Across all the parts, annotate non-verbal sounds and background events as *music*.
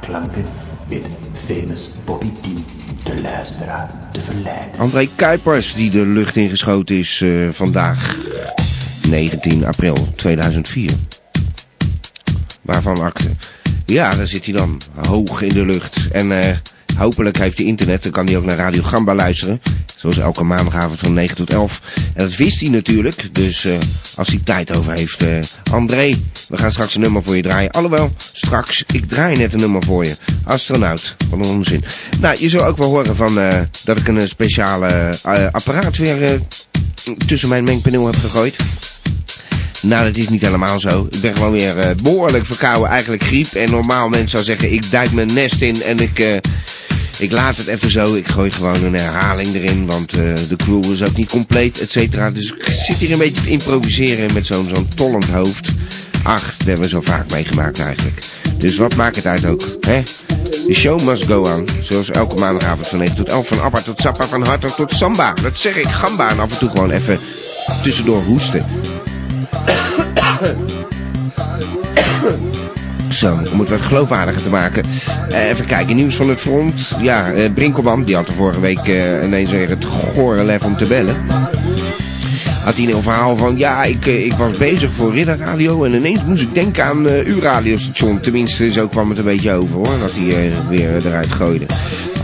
klanken weet famous Bobby T de luisteraar te verleiden. André Kuipers die de lucht ingeschoten is uh, vandaag, 19 april 2004. Waarvan akte? Ja, daar zit hij dan, hoog in de lucht. En uh, hopelijk heeft hij internet, dan kan hij ook naar Radio Gamba luisteren. Zoals elke maandagavond van 9 tot 11. En dat wist hij natuurlijk. Dus uh, als hij tijd over heeft. Uh, André, we gaan straks een nummer voor je draaien. Alhoewel, straks, ik draai net een nummer voor je. Astronaut, wat een onzin. Nou, je zult ook wel horen van, uh, dat ik een speciale apparaat weer tussen mijn mengpaneel heb gegooid. Nou, dat is niet helemaal zo. Ik ben gewoon weer behoorlijk verkouden. Eigenlijk griep. En normaal mensen zou zeggen, ik duik mijn nest in en ik, ik laat het even zo. Ik gooi gewoon een herhaling erin. Want uh, de crew is ook niet compleet, et cetera. Dus ik zit hier een beetje te improviseren met zo'n zo'n tollend hoofd. Ach, dat hebben we zo vaak meegemaakt eigenlijk. Dus wat maakt het uit ook, hè? De show must go on. Zoals elke maandagavond van 9 tot 11. Van Abba tot Sappa, van Hartog tot Samba. Dat zeg ik, gamba. En af en toe gewoon even tussendoor hoesten. Zo, om het wat geloofwaardiger te maken. Uh, even kijken, nieuws van het front. Ja, uh, Brinkelman, die had er vorige week uh, ineens weer het gore lef om te bellen. Had hij een verhaal van, ja, ik, ik was bezig voor Ridderradio en ineens moest ik denken aan uw radiostation. Tenminste, zo kwam het een beetje over hoor, dat hij weer eruit gooide.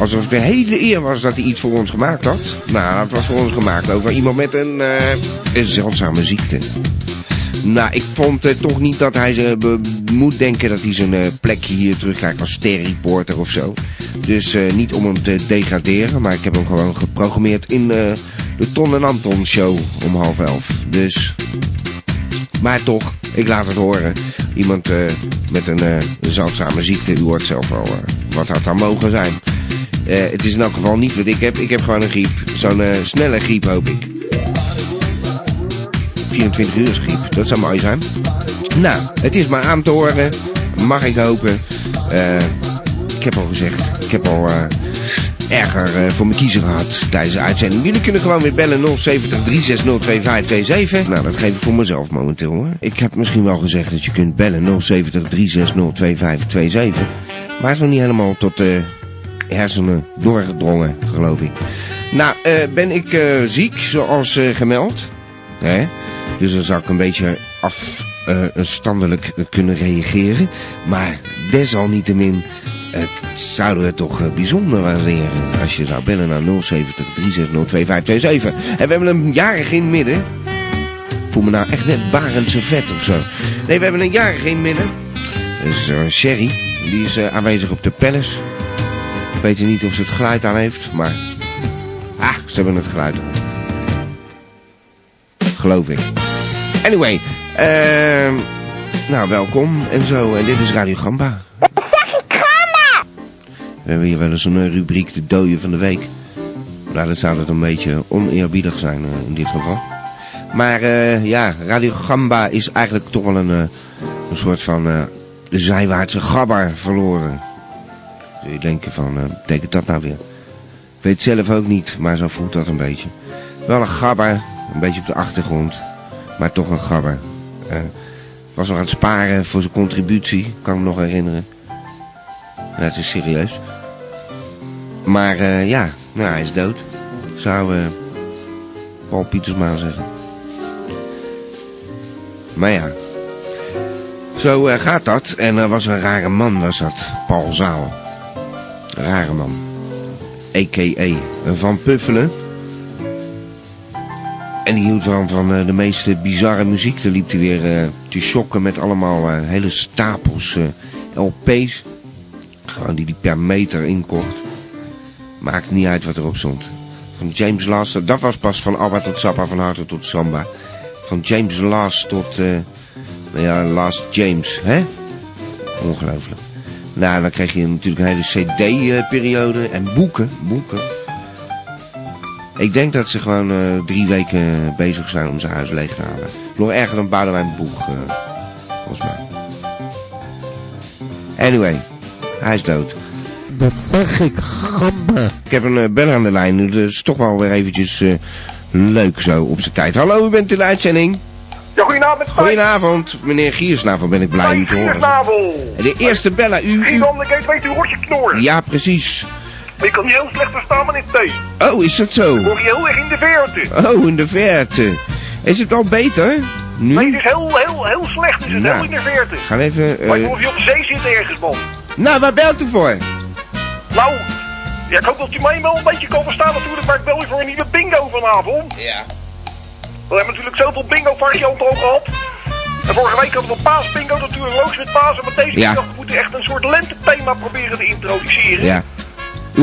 Alsof het de hele eer was dat hij iets voor ons gemaakt had. Nou, dat was voor ons gemaakt over iemand met een, een zeldzame ziekte. Nou, ik vond uh, toch niet dat hij uh, moet denken dat hij zijn uh, plekje hier terugkrijgt als sterreporter of zo. Dus niet om hem te degraderen, maar ik heb hem gewoon geprogrammeerd in de Ton en Anton show om half elf. Dus, maar toch, ik laat het horen. Iemand met een, zeldzame ziekte, u hoort zelf wel wat had dan mogen zijn. het is in elk geval niet wat ik heb, ik heb gewoon een griep. Zo'n snelle griep hoop ik. 24 uur griep. Dat zou mooi zijn. Nou, het is maar aan te horen. Mag ik hopen. Uh, ik heb al gezegd. Ik heb al uh, erger uh, voor mijn kiezer gehad tijdens de uitzending. Jullie kunnen gewoon weer bellen 070 360 2527. Nou, dat geef ik voor mezelf momenteel hoor. Ik heb misschien wel gezegd dat je kunt bellen 070 360 2527. Maar het is nog niet helemaal tot de hersenen doorgedrongen, geloof ik. Nou, ben ik ziek, zoals gemeld. Hè? Dus dan zou ik een beetje afstandelijk uh, kunnen reageren. Maar desalniettemin uh, zouden we toch uh, bijzonder waarderen als je zou bellen naar 070 360 2527. En we hebben een jarig in midden. Voel me nou echt net Barendse vet of zo. Nee, we hebben een jarig in midden. Dus uh, Sherry, die is aanwezig op de palace. Ik weet niet of ze het geluid aan heeft, maar... Ah, ze hebben het geluid aan. Geloof ik. Anyway, uh, nou welkom en zo. En dit is Radio Gamba. Wat zeg ik Gamba? We hebben hier wel eens een rubriek, de dooien van de week. Nou, dat zou het een beetje oneerbiedig zijn uh, in dit geval. Maar uh, ja, Radio Gamba is eigenlijk toch wel een, een soort van de zijwaartse gabber verloren. Zul je denken van, betekent dat nou weer? Ik weet het zelf ook niet, maar zo voelt dat een beetje. Wel een gabber, een beetje op de achtergrond. Maar toch een gabber. Uh, was nog aan het sparen voor zijn contributie. Kan ik me nog herinneren. Ja, het is serieus. Maar uh, ja, nou, hij is dood. Zou uh, Paul Pietersma zeggen. Maar ja. Zo gaat dat. En er was een rare man, was dat. Paul Zaal. Rare man. A.k.a. Van Puffelen. En die hield van, van uh, de meest bizarre muziek. Dan liep hij weer uh, te shocken met allemaal uh, hele stapels LP's. Gewoon die hij per meter inkocht. Maakt niet uit wat erop stond. Van James Last, dat was pas van Abba tot Sappa, van Harte tot Samba. Van James Last tot, nou ja, Last James, hè? Ongelooflijk. Nou, dan kreeg je natuurlijk een hele cd-periode en boeken, boeken. Ik denk dat ze gewoon eh, drie weken bezig zijn om zijn huis leeg te halen. Nog erger dan Boudewijn Boeg, eh, volgens mij. Anyway, hij is dood. Dat zeg ik, gamba. Ik heb een uh, bel aan de lijn, dus is toch wel weer eventjes uh, leuk zo op zijn tijd. Hallo, u bent in de uitzending. Ja, goedenavond. Goedenavond, meneer Giersnavel ben ik blij om te horen. Giersnavel. De eerste bellen, u... u... dan, ik weet u hoort je knorren. Ja, precies. Ik kan je heel slecht verstaan, meneer T. Oh, is dat zo? Dan hoor je heel erg in de verte. Oh, in de verte. Is het al beter? Nu? Nee, het is heel, heel, heel slecht. Het is Nou, heel in de verte. Gaan we even... Maar eh, je moet je op de zee zitten ergens, man. Nou, waar belt u voor? Nou, ja, ik hoop dat u mij wel een beetje kan verstaan natuurlijk, maar ik bel u voor een nieuwe bingo vanavond. Ja. We hebben natuurlijk zoveel bingo varianten al gehad. En vorige week hadden we paasbingo, natuurlijk loos met Pasen. Maar deze Ja. dag moeten we echt een soort lentethema proberen te introduceren. Ja.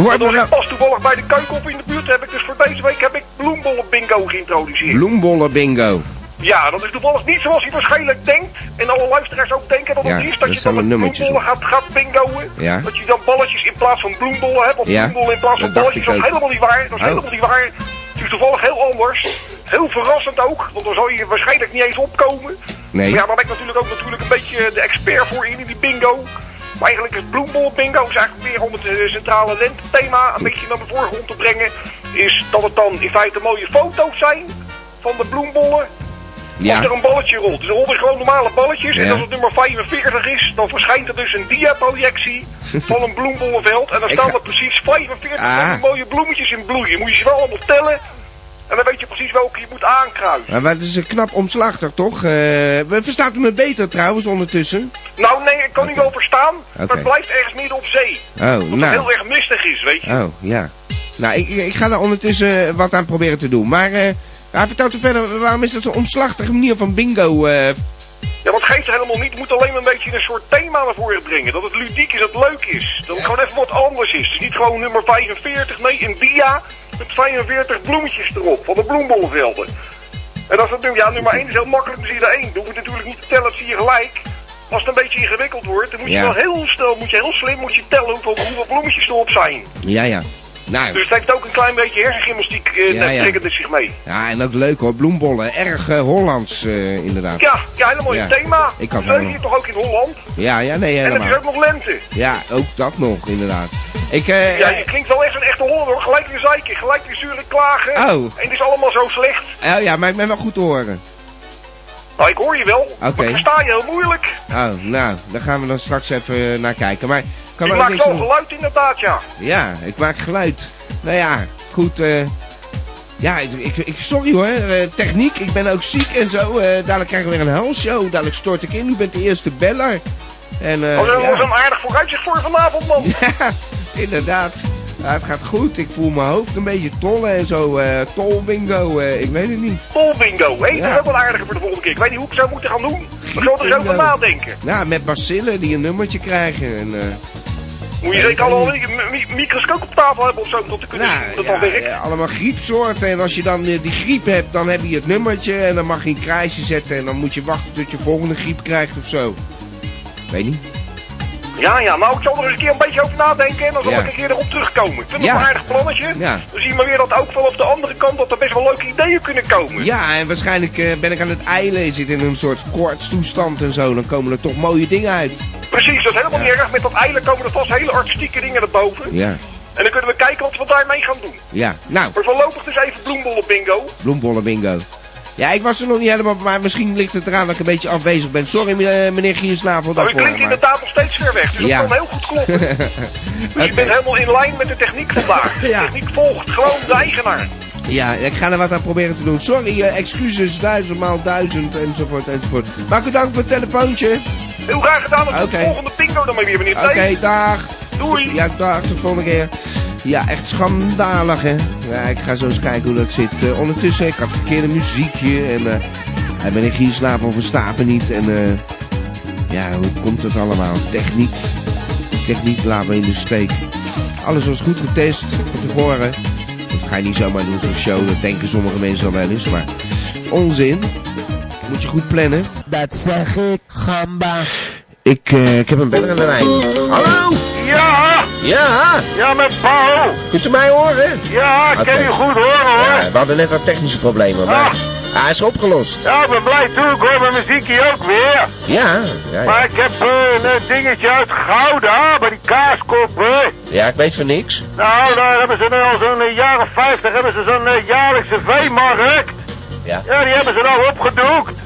Nou... ik pas toevallig bij de keukenhof in de buurt heb ik dus voor deze week heb ik bloembollen bingo geïntroduceerd. Bloembollen bingo. Ja, dat is toevallig niet zoals je waarschijnlijk denkt. En alle luisteraars ook denken dat het Ja, is. Dat je dan met bloembollen gaat, gaat bingoen. Ja. Dat je dan balletjes in plaats van bloembollen hebt. Of Ja, bloembollen in plaats van dat balletjes. Dat is helemaal niet waar. Dat is Oh. helemaal niet waar. Het is toevallig heel anders. Heel verrassend ook. Want dan zal je waarschijnlijk niet eens opkomen. Nee. Maar ja, daar ben ik natuurlijk ook natuurlijk een beetje de expert voor in, in die bingo. Maar eigenlijk is bloembollen bingo is eigenlijk weer om het eh, centrale lentethema een beetje naar de voorgrond te brengen. Is dat het dan in feite mooie foto's zijn van de bloembollen. Als er Ja. een balletje rolt. Dus er rollen gewoon normale balletjes. Ja. En als het nummer 45 is, dan verschijnt er dus een diaprojectie *laughs* van een bloembollenveld. En dan staan ga- er precies 45 Ah. mooie bloemetjes in bloeien. Moet je ze wel allemaal tellen. En dan weet je precies welke je moet aankruisen. Maar het is een knap omslachtig, toch? Eh, we verstaat u me beter trouwens ondertussen? Nou nee, ik kan niet wel verstaan. Maar het blijft ergens midden op zee. Oh, Dat het nou. heel erg mistig is, weet je. Oh, ja. Nou, ik, ik ga daar ondertussen wat aan proberen te doen. Maar, eh, hij vertelt u verder, waarom is dat zo'n omslachtige manier van bingo? eh, Ja, dat geeft er helemaal niet. Het moet alleen maar een beetje een soort thema naar voren brengen. Dat het ludiek is, dat het leuk is. Dat het gewoon even wat anders is. Dus niet gewoon nummer 45, nee, een dia met 45 bloemetjes erop van de bloembollenvelden. En als het nu, ja, nummer 1 is heel makkelijk, dan zie je er één. Dan hoef je natuurlijk niet te tellen, dat zie je gelijk. Als het een beetje ingewikkeld wordt, dan moet je Ja. wel heel snel, moet je heel slim moet je tellen hoeveel, hoeveel bloemetjes erop zijn. ja, ja. Nou, Dus het heeft ook een klein beetje hersengymnastiek, eh, Ja, ja. het zich mee. ja, en ook leuk hoor, bloembollen. Erg eh, Hollands, eh, inderdaad. Ja, ja, helemaal Ja. een thema. Ik had wel- hier toch ook in Holland. Ja, ja, nee, En het is helemaal. ook nog lente. Ja, ook dat nog, inderdaad. Ik, Ja, je klinkt wel echt een echte Hollander hoor. Gelijk weer zeiken, gelijk weer zeuren klagen. Oh. En het is allemaal zo slecht. oh ja, maar ik ben wel goed te horen. Nou, ik hoor je wel. Oké. Ik versta je heel moeilijk. Oh, nou, daar gaan we dan straks even eh, naar kijken. Maar, kan maakt niks wel doen. geluid inderdaad, ja. Ja, ik maak geluid. Nou ja, goed. eh ja, ik, ik, ik- sorry hoor. eh, techniek, ik ben ook ziek en zo. eh dadelijk krijgen we weer een helshow. Dadelijk stort ik in. U bent de eerste beller. En, Als er ja. was een aardig vooruitzicht voor vanavond, man. *laughs* ja, inderdaad. Ja, het gaat goed. Ik voel mijn hoofd een beetje tollen en zo. eh tolbingo, eh ik weet het niet. Tolbingo. Hé, dat Ja. is ook wel aardiger voor de volgende keer. Ik weet niet hoe ik zou moeten gaan doen. Maar ik zal er zo over nadenken. Nou, met bacillen die een nummertje krijgen. En, eh, Moet je Ja, zeker ik al weet een mi- mi- microscoop op tafel hebben of zo, om te kunnen zien nou, dat ja, dan werkt. allemaal griepsoorten. En als je dan die griep hebt, dan heb je het nummertje. En dan mag je een kruisje zetten. En dan moet je wachten tot je volgende griep krijgt of zo. Weet niet. Ja, ja, nou ik zal er eens een keer een beetje over nadenken en dan zal Ja. ik een keer erop terugkomen. Ik vind Ja. het een aardig plannetje. Ja. Dan zie je maar weer dat ook vanaf de andere kant dat er best wel leuke ideeën kunnen komen. Ja, en waarschijnlijk eh, ben ik aan het eilen. Zit in een soort koortstoestand en zo. Dan komen er toch mooie dingen uit. Precies, dat is helemaal niet erg. Met dat eilen komen er vast hele artistieke dingen erboven. Ja, En dan kunnen we kijken wat we daarmee gaan doen. ja. Nou, Maar voorlopig dus even bloembollen bingo. bloembollen bingo. Ja, ik was er nog niet helemaal, maar misschien ligt het eraan dat ik een beetje afwezig ben. Sorry, eh, meneer Giersnavel, Maar u daarvoor. klinkt inderdaad nog steeds ver weg, dus Ja. dat kan heel goed kloppen. *laughs* Dus Oké. je bent helemaal in lijn met de techniek vandaag. De *laughs* Ja. techniek volgt gewoon de eigenaar. Ja, ik ga er wat aan proberen te doen. Sorry, eh, excuses, duizendmaal duizend, enzovoort, enzovoort. Maak u dank voor het telefoontje. Heel graag gedaan. Tot Oké. de volgende bingo dan maar weer, meneer Oké, dag. Doei. Ja, dag, tot de volgende keer. Ja, echt schandalig, hè. Ja, ik ga zo eens kijken hoe dat zit. Eh, ondertussen, ik had verkeerde muziekje en... eh hij ben ik hier slapen verstaat me niet. En eh ja, hoe komt het allemaal? Techniek. Techniek laat me in de steek. Alles was goed getest van tevoren. Dat ga je niet zomaar doen, zo'n show. Dat denken sommige mensen dan wel eens. Maar onzin. Moet je goed plannen. Dat zeg ik, gamba. Ik, eh, ik heb een beller aan de lijn. Hallo? Ja, Ja, Ja, met Paul. kunt u mij horen? Ja, ik kan Oké. u goed horen hoor. Ja, we hadden net wat technische problemen, maar Ah. hij is opgelost. Ja, ik ben blij toe. Ik hoor mijn muziekje ook weer. Ja, ja, Maar ik heb eh, een eh, dingetje uit Gouda, bij die kaaskoppen. Ja, ik weet van niks. Nou, daar hebben ze nu al zo'n eh, jaar of vijftig hebben ze zo'n eh, jaarlijkse veemarkt. Ja. Ja, die hebben ze nou opgedoekt.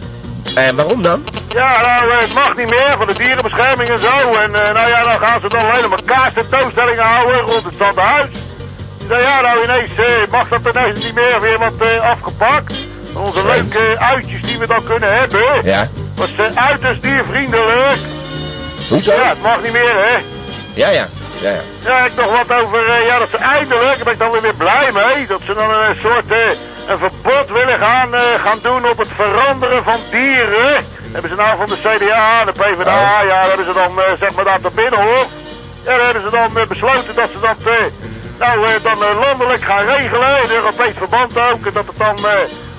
En waarom dan? Ja, nou, eh, het mag niet meer van de dierenbescherming en zo. En eh, nou ja, dan gaan ze dan alleen maar kaas tentoonstellingen houden rond het stadhuis. Nou ja, nou ineens eh, mag dat ineens niet meer weer wat afgepakt. Onze leuke uitjes die we dan kunnen hebben. Ja. Was uiterst diervriendelijk. Hoezo? Ja, het mag niet meer, hè. Ja, ja. Ja, ja. Ja, ik nog wat over, ja, dat ze eindelijk, daar ben ik dan weer weer blij mee, dat ze dan een soort, een verbod willen gaan, eh, gaan doen op het veranderen van dieren. Hebben ze nou van de CDA, de PvdA, Oh. ja, hebben ze dan, eh, zeg maar, daar te binnenhof. Ja, daar hebben ze dan eh, besloten dat ze dat, nou, dan landelijk gaan regelen, in Europees verband ook, en dat het dan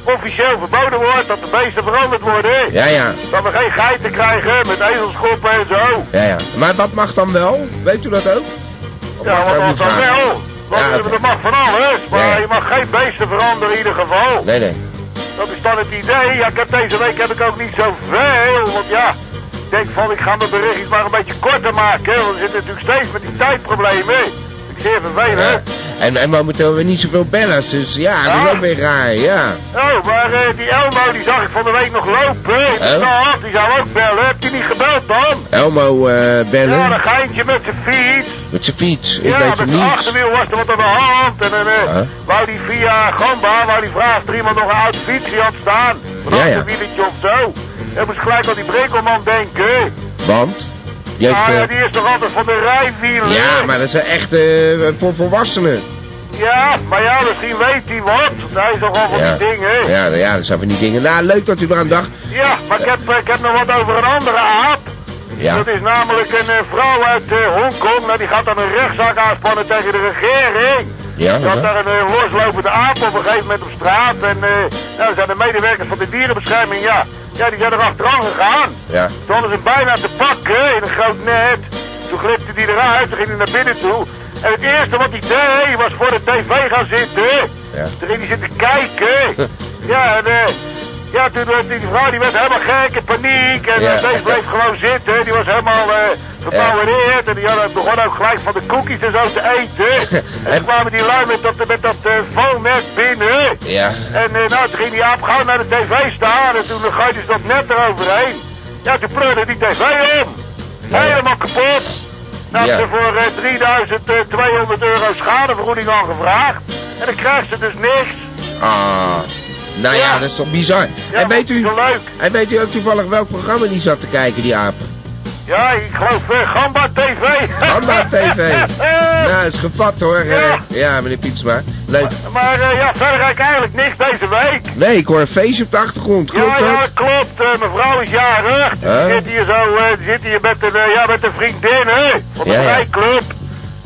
officieel verboden wordt, dat de beesten veranderd worden. Ja, ja. Dat we geen geiten krijgen met ezelskoppen en zo. Ja, ja. Maar wat mag dan wel? Weet u dat ook? Of mag Ja, dat dat dan wel. Ja, dat mag van alles, maar je mag geen beesten veranderen in ieder geval. Nee, nee. Dat is dan het idee. Ja, ik heb deze week heb ik ook niet zoveel, want ja, ik denk van ik ga mijn berichtjes maar een beetje korter maken. Want we zitten natuurlijk steeds met die tijdproblemen. Zeer vervelend. Ja. En, en momenteel hebben we niet zoveel bellers, dus ja, dat is Ja. ook weer raar, ja. Oh, maar eh, die Elmo die zag ik van de week nog lopen in de Oh. stad. Die zou ook bellen. Heb je niet gebeld dan? Elmo eh, bellen Ja, een geintje met zijn fiets. met zijn fiets. Ik ja, weet met het niet. achterwiel was er wat aan de hand. En dan eh, Ja. wou die via Gamba, wou die vragen of iemand nog een oud fietsje had staan. Een Ja, ja. achterwieletje of zo. Dan moest gelijk aan die Brinkelman denken. Want? Ah ja, die is toch altijd van de rijwielen? ja, maar dat is echt eh, voor volwassenen. Ja, maar ja, misschien weet hij wat. Hij is toch al van Ja. die dingen. Ja, ja, dat zijn van die dingen. Nou, leuk dat u eraan dacht. Ja, maar ik heb, ik heb nog wat over een andere aap. Ja. Dat is namelijk een eh, vrouw uit eh, Hongkong. Nou, die gaat dan een rechtszaak aanspannen tegen de regering. Ja, had daar een loslopende aap op een gegeven moment op straat. En eh nou, zijn de medewerkers van de dierenbescherming, ja, ja die zijn er achteraan gegaan. Ja. Toen hadden ze bijna te pakken in een groot net. Toen glipte hij eruit, toen ging hij naar binnen toe. En het eerste wat hij deed, was voor de tv gaan zitten. Ja. Toen ging hij zitten kijken. *laughs* ja, en eh, ja, toen werd die vrouw die werd helemaal gek in paniek. En Ja. eh, deze bleef gewoon zitten. Die was helemaal verbouwereerd. En die had, begon ook gelijk van de koekjes en zo te eten. *laughs* en toen kwamen die lui met dat, met dat foamnet Ja. En eh, nou, toen ging die aap gauw naar de tv staan. En toen gooide ze dat net eroverheen. Ja, toen pleurde die tv om. Ja. Helemaal kapot. Nou, Ja. ze voor eh, 3200 euro schadevergoeding aangevraagd. En dan krijgt ze dus niks. Ah. Nou ja, Ja. dat is toch bizar. Ja, en weet u, leuk. en weet u ook toevallig welk programma die zat te kijken, die aap? Ja, ik geloof eh, Gamba TV. Gamba TV. nou, *laughs* is gevat hoor. eh. Ja. ja, meneer Pietsma. Leuk. Maar eh, ja, verder ik eigenlijk niks deze week. Nee, ik hoor een feestje op de achtergrond. Klopt ja, ja, klopt. Eh, mijn vrouw is jarig. Die Huh? zit hier zo, zit hier met een, ja, met een vriendin, hè. Van de Ja, ja. rijclub.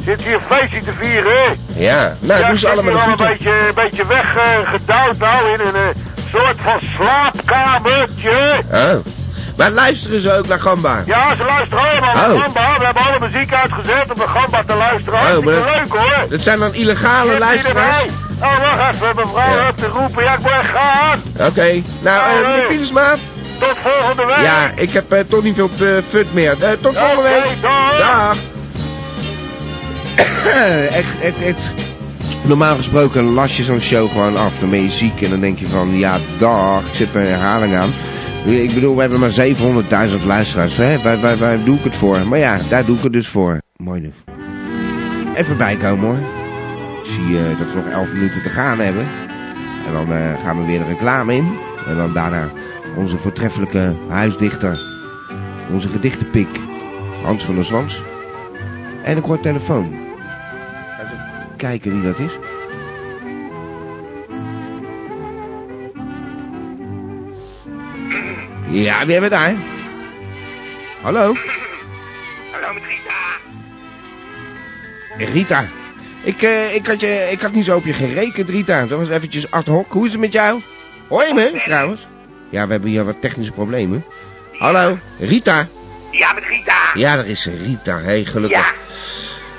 Zit hier een feestje te vieren. Ja, nou, ja, doen ze allemaal een beetje, een beetje weggedouwd nou in een soort van slaapkamertje. Oh. Maar luisteren ze ook naar Gamba? Ja, ze luisteren allemaal naar Oh. Gamba. We hebben alle muziek uitgezet om naar Gamba te luisteren. Oh, Hartstikke maar- leuk hoor. Dat zijn dan illegale luisteraars? Oh, wacht even, mevrouw Ja. heeft te roepen. Ja, ik moet echt gaan. Oké. Nou, Oh, eh meneer. Pietersma? Tot volgende week. Ja, ik heb eh, toch niet veel eh, fut meer. Eh, tot volgende week. dag. Dag. *coughs* echt, echt, echt. Normaal gesproken las je zo'n show gewoon af. Dan ben je ziek en dan denk je van, ja, dag, ik zit bij een herhaling aan. Ik bedoel, we hebben maar 700.000 luisteraars. Hè? Waar, waar, doe ik het voor? Maar ja, daar doe ik het dus voor. Mooi dus. Even bijkomen hoor. Ik zie eh, dat we nog 11 minuten te gaan hebben. En dan eh, gaan we weer de reclame in. En dan daarna onze voortreffelijke huisdichter. Onze gedichtenpik. Hans van der Zwans. En een kort telefoon. Even kijken wie dat is. Ja, wie hebben we daar? Hallo? Hallo met Rita. Rita. Ik, eh, ik, had je, ik had niet zo op je gerekend, Rita. Dat was eventjes ad hoc. Hoe is het met jou? Hoor je me, trouwens? Ja, we hebben hier wat technische problemen. Hallo, Rita. Ja, met Rita. Ja, daar is ze, Rita. Hé, hey, gelukkig. Ja.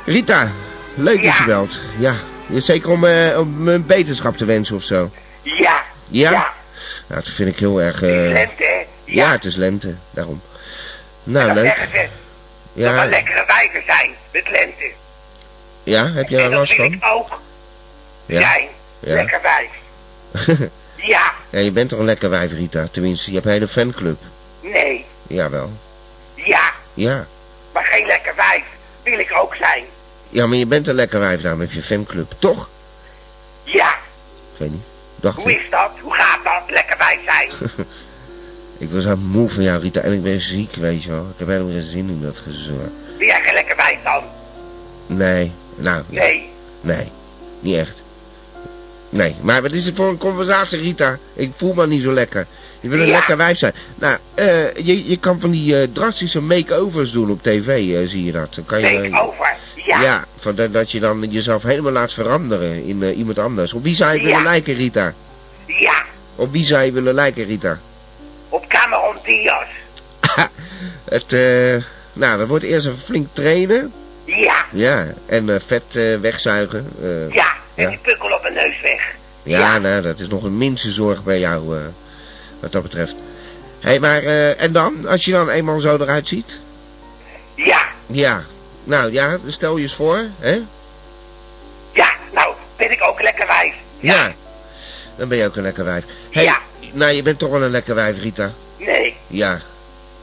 Rita, leuk dat Ja. je belt. Ja, je- zeker om, eh, om me beterschap te wensen of zo. Ja. Ja? Ja. Nou, dat vind ik heel erg... Lente? Ja. het is lente, daarom. Nou, leuk. ze dat er Ja, lekkere wijven zijn met lente. ja heb er dat last wil van? ik ook Ja. zijn. Ja. Lekker wijf. *laughs* Ja. ja, je bent toch een lekker wijf, Rita. Tenminste, je hebt een hele fanclub. Nee. Jawel. Ja. Ja. Maar geen lekker wijf. Wil ik ook zijn. Ja, maar je bent een lekker wijf, daarom heb je fanclub. Toch? Ja. Ik weet niet. Dacht Hoe ik. is dat? Hoe gaat dat? Lekker wijf zijn. *laughs* Ik was zo moe van jou, Rita. En ik ben ziek, weet je wel. Ik heb helemaal geen zin in dat gezeur. Ben jij geen lekker wijf dan? Nee. Nou. Nee. Nee, niet echt. Nee, maar wat is het voor een conversatie, Rita? Ik voel me niet zo lekker. Je wil een Ja. lekker wijf zijn. Nou, eh, je, je kan van die eh, drastische make-overs doen op tv, eh, zie je dat? Dan kan je, Denk over. Ja. Ja, van dat, dat je dan jezelf helemaal laat veranderen in iemand anders. Op wie zou je Ja. willen lijken, Rita? Ja. Op wie zou je willen lijken, Rita? Op Cameron Diaz. *laughs* Het, eh, nou, dat wordt eerst even flink trainen. Ja. Ja, en eh, vet eh, wegzuigen. eh, Ja. En Ja. die pukkel op mijn neus weg. Ja, Ja. nou, dat is nog een minste zorg bij jou, eh, wat dat betreft. Hé, hey, maar, eh, en dan? Als je dan eenmaal zo eruit ziet? Ja. Ja. Nou, ja, stel je eens voor, hè? Ja. Nou, ben ik ook lekker wijf. Ja. Dan ben je ook een lekker wijf. Hey, Ja. Nou, je bent toch wel een lekker wijf, Rita. Nee. Ja.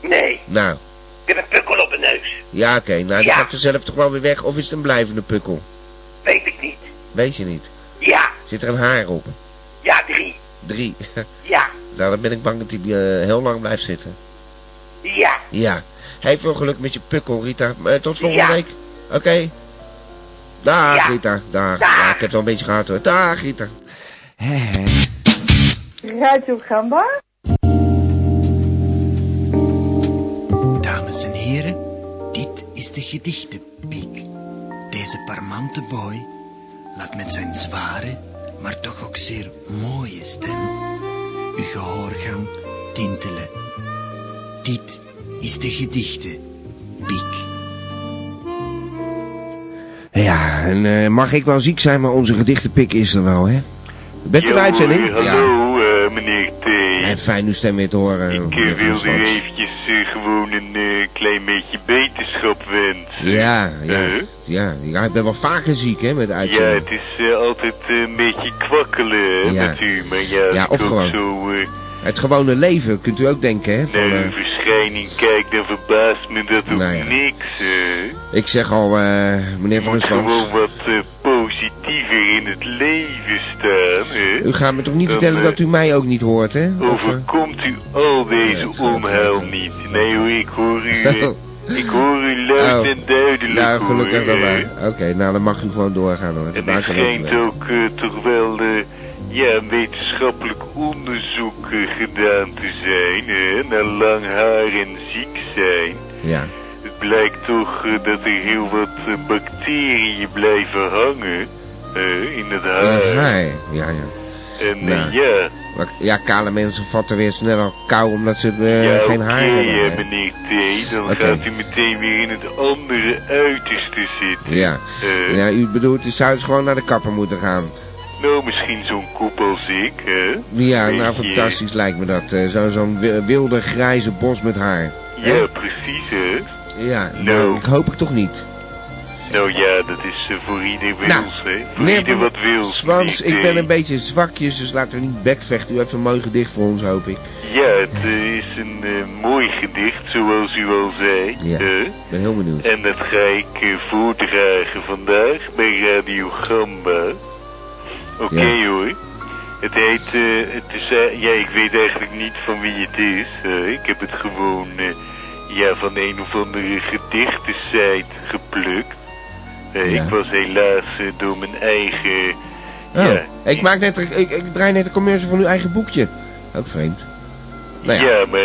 Nee. Nou, Ik heb een pukkel op mijn neus. ja, oké. Nou, die Ja. gaat vanzelf toch wel weer weg. Of is het een blijvende pukkel? Weet ik niet. Weet je niet. Ja. Zit er een haar op? Ja, drie. Drie. *laughs* Ja. nou, dan ben ik bang dat die eh, heel lang blijft zitten. Ja. Ja. Hey, veel geluk met je pukkel, Rita. Eh, tot volgende Ja. week. Oké. Dag, Ja. Rita. Dag. Dag. Ja, ik heb het wel een beetje gehad hoor. Dag, Rita. Radio Gamba. Dames en heren, dit is de gedichtenpiek. Deze parmante boy laat met zijn zware, maar toch ook zeer mooie stem uw gehoorgang tintelen. Dit is de gedichtenpiek. Ja, en eh, mag ik wel ziek zijn, maar onze gedichtenpik is er wel, hè? Bent u in de uitzending? hallo eh, meneer T. En fijn uw stem weer te horen. Ik eh, Stans. u eventjes eh, gewoon een klein beetje beterschap wensen. Ja, ja, ja, ja. Ik ben wel vaker ziek, hè, met de Ja, uitzending. het is altijd een beetje kwakkelen hè, Ja. met u, maar ja, Ja, of gewoon. zo Het gewone leven, kunt u ook denken, hè? Van, eh, verschijning kijk, dan verbaast me dat ook Nou ja. niks. hè. ik zeg al, eh, meneer Van moet Stans, gewoon wat eh, positiever in het leven staan, hè. u gaat me toch niet Dan, vertellen dat u mij ook niet hoort, hè? Overkomt u al deze omhuil geloof niet? Nee hoor, ik hoor u, *laughs* eh, ik hoor u luid Oh. en duidelijk ja, gelukkig wel. Oké, nou dan mag u gewoon doorgaan, hoor. Dat En me schijnt ook toch wel eh, ja, een wetenschappelijk onderzoek eh, gedaan te zijn, hè, naar lang haar en ziek zijn. Ja, Het blijkt toch eh, dat er heel wat eh, bacteriën blijven hangen eh, in het haar. Haar, ja, ja. En Nou. ja, ja, kale mensen vatten weer sneller kou omdat ze ja geen oké, haar hebben. hè. meneer T, dan gaat u meteen weer in het andere uiterste zitten. Ja. Ja, u bedoelt, u zou dus gewoon naar de kapper moeten gaan. Nou, misschien zo'n kop als ik, hè? Ja, nou fantastisch lijkt me dat. eh, zo- Zo'n wi- wilde grijze bos met haar. Ja, precies, hè? Ja, nou, Nou. ik hoop het toch niet. Nou ja, dat is eh, voor ieder wils, Nou, hè? Voor meneer ieder wat wils. Swans, ik ben een beetje zwakjes, dus laten we niet bekvechten. U heeft een mooi gedicht voor ons, hoop ik. Ja, het eh, is een mooi gedicht, zoals u al zei. Ja. Ik ben heel benieuwd. En dat ga ik voordragen vandaag bij Radio Gamba. Oké Ja. hoor. Het heet, eh, het is, eh, ja, ik weet eigenlijk niet van wie het is. eh. ik heb het gewoon, ja, van een of andere gedichtensite geplukt. Ja. Ik was helaas door mijn eigen, Oh, ja, ik, maak net, ik, ik, draai net een commercial van uw eigen boekje. Ook vreemd. Nou ja. ja, maar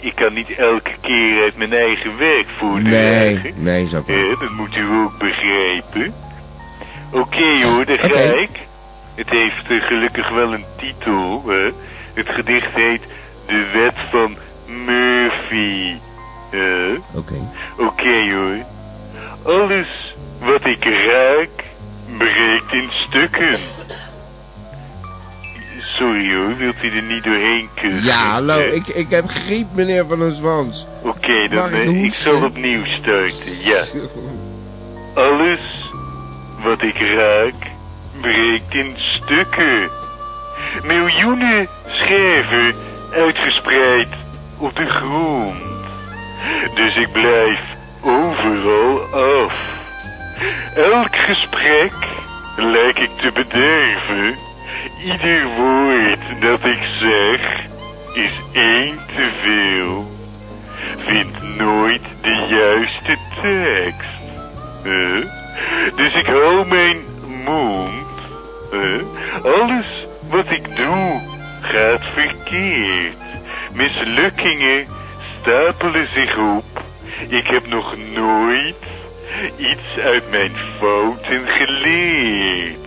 ik kan niet elke keer uit mijn eigen werk voordragen. Nee, nee, wel. Ja, dat moet u ook begrijpen. Oké hoor, daar ga ik. Het heeft eh, gelukkig wel een titel. Hè? Het gedicht heet De Wet van Murphy. Oké. Oké hoor. Alles wat ik raak, breekt in stukken. Sorry hoor, wilt u er niet doorheen kussen? Ja, hallo, Eh, ik, ik heb griep, meneer Van der Zwans. Oké, dan ik eh, ik zal opnieuw starten, ja. *laughs* Alles wat ik raak, breekt in stukken. Miljoenen scherven uitgespreid op de grond. Dus ik blijf overal af. Elk gesprek lijk ik te bederven. Ieder woord dat ik zeg is één te veel. Vind nooit de juiste tekst. Dus ik hou mijn Alles wat ik doe gaat verkeerd. Mislukkingen stapelen zich op. Ik heb nog nooit iets uit mijn fouten geleerd.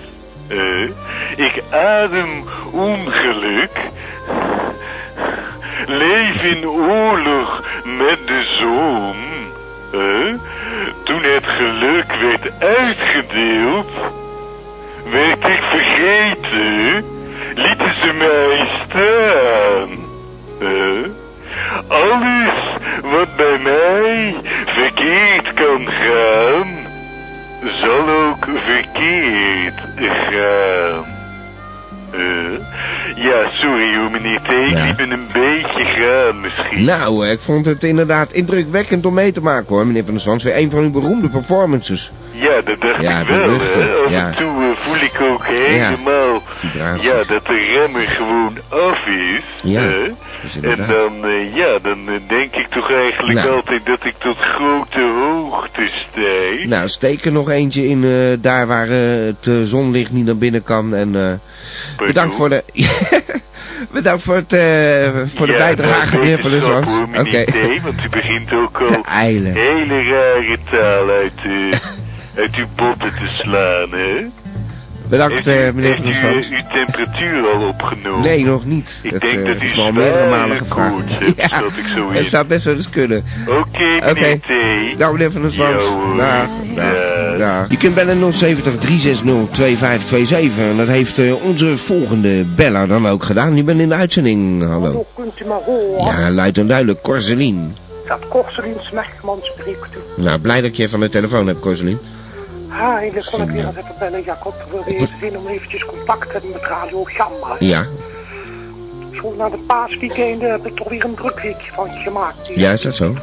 Ik adem ongeluk. Leef in oorlog met de zon. Toen het geluk werd uitgedeeld, werd ik vergeten, lieten ze mij staan. Huh? Alles wat bij mij verkeerd kan gaan, zal ook verkeerd gaan. Huh? ja, sorry hoor meneer T, ik Ja. liep een beetje gaan misschien. Nou, eh, ik vond het inderdaad indrukwekkend om mee te maken hoor, meneer Van der Zwans. Weer een van uw beroemde performances. Ja, dat dacht Ja, ik wel, hè. Af ja. en toe eh, voel ik ook helemaal... Ja, dat de remmer gewoon af is. Ja, hè. dus En dan, eh, ja, dan eh, denk ik toch eigenlijk Nou. altijd dat ik tot grote hoogte stijg. Nou, steek er nog eentje in daar waar het zonlicht niet naar binnen kan. En bedankt voor de... *laughs* bedankt voor, het, voor de Ja, bijdrage, meneer Van hoor, Oké. want u begint ook al hele rare taal uit, *laughs* uit uw botten te slaan, hè? Bedankt, Heeft u- eh, meneer Van der Heeft u eh, uw temperatuur al opgenomen? Nee, nog niet. Ik dat denk eh, dat u is me al meerdere malen gevraagd. koorts hebt, schat ik zo in. het zou best wel eens kunnen. Oké, meneer T. Nou, meneer Van der Zwans. Ja, hoor. Dag, dag. Je kunt bellen 070 360 2527. En dat heeft eh, onze volgende beller dan ook gedaan. Die bent in de uitzending. Hallo. kunt u me horen? Ja, luid en duidelijk. Corselien. Dat Korselien Smerkman spreekt u. Nou, blij dat ik je van de telefoon heb, Corselien. Ha, eigenlijk kon ik weer eens even bellen, Jacob. We wilden even om eventjes contact te hebben met Radio Gamma. Ja, Zo na de paasweekend heb ik toch weer een druk weekje van gemaakt. ja, is dat zo?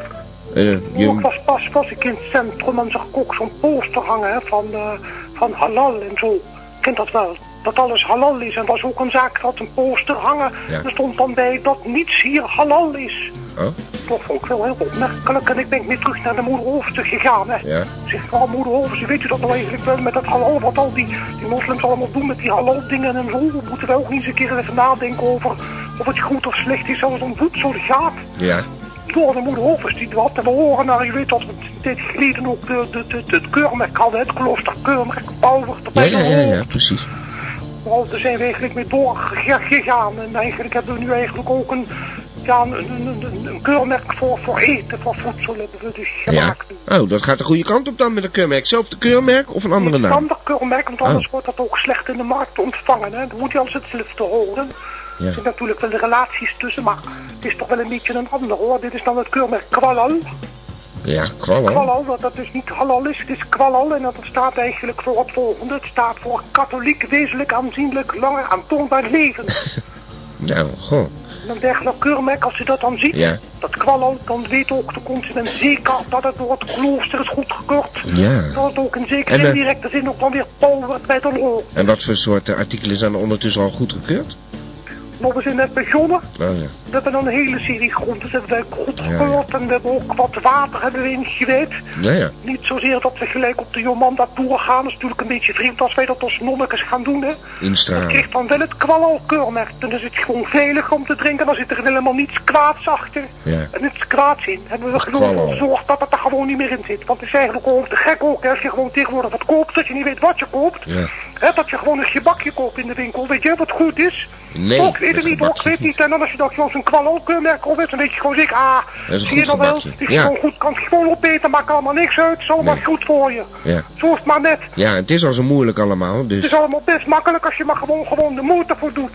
Ik je, was pas was ik in het centrum en zag ik ook zo'n poster hangen hè, van, eh, van halal en zo. Ik ken dat wel. Dat alles halal is. En er was ook een zaak dat een poster hangen. Ja. Er stond dan bij dat niets hier halal is. oh, Dat vond ik wel heel opmerkelijk. En ik ben weer terug naar de moeder gegaan. Hè. ja. Zeg, vrouw moeder Hoofdstuk, weet u dat nou eigenlijk wel met dat halal? Wat al die, die moslims allemaal doen met die halal dingen en zo. Moeten we ook niet eens een keer even nadenken over of het goed of slecht is als het om voedsel gaat. Ja, Door de moeder Hoofders die wat te behoren naar, je weet dat we tijd geleden ook de, de, de, de, het keurmerk hadden. Het kloosterkeurmerk, Pauwert ja, erbij ja, ja, ja, gehoord. precies. Daar zijn we eigenlijk mee doorgegaan. En eigenlijk hebben we nu eigenlijk ook een, ja, een, een, een, een keurmerk voor, voor eten, voor voedsel hebben we dus Ja. gemaakt. Oh, dat gaat de goede kant op dan met een keurmerk. Zelfde keurmerk of een andere Een naam? ander keurmerk, want anders Oh. wordt dat ook slecht in de markt ontvangen. Hè. Dan moet je alles hetzelfde horen. Ja. Er zijn natuurlijk wel de relaties tussen, maar het is toch wel een beetje een ander hoor. Dit is dan het keurmerk Kwalal. Ja, kwallen. Kwalal, wat dat dus niet halal is, het is kwalal en dat staat eigenlijk voor het volgende. Het staat voor katholiek, wezenlijk, aanzienlijk, langer aantoonbaar leven. *laughs* Nou, goh. En een dergelijk keurmerk, als je dat dan ziet, Ja. dat kwalal, dan weet ook de consument zeker dat het door het klooster is goedgekeurd. Ja. Dat het ook in zekere eh, indirecte zin ook dan weer Paul wordt bij de lol. En wat voor soort artikelen zijn er ondertussen al goedgekeurd? We zijn net begonnen. Oh ja. We hebben een hele serie groenten hebben we gekeurd en we hebben ook wat water hebben we ingewijd. Ja, ja. Niet zozeer dat we gelijk op de Jomanda tour gaan. Dat is natuurlijk een beetje vreemd als wij dat als nonnekes gaan doen. Hè. Dat Instralen. krijgt dan wel het kwalalkeurmerk. Dan is het gewoon veilig om te drinken. Dan zit er helemaal niets kwaads achter. Ja. En niets kwaads in. Hebben we gewoon gezorgd dat het er gewoon niet meer in zit. Want het is eigenlijk gewoon te gek ook. hè. Als je gewoon tegenwoordig wat koopt, dat je niet weet wat je koopt. Ja. Hè, dat je gewoon een gebakje koopt in de winkel. Weet je wat goed is? Nee, Oh, ik weet het niet gebakje weet niet. En dan als je dat zo'n kwallenkeurmerk op hebt, dan weet je gewoon zeker, ah, Dat is een zie je goed nou wel, het is Ja. gewoon goed, kan het gewoon opeten, maakt allemaal niks uit, het is allemaal Nee. goed voor je. Ja. Zo is het maar net. ja, het is al zo moeilijk allemaal, Het dus is allemaal best makkelijk als je maar gewoon, gewoon de moeite voor doet.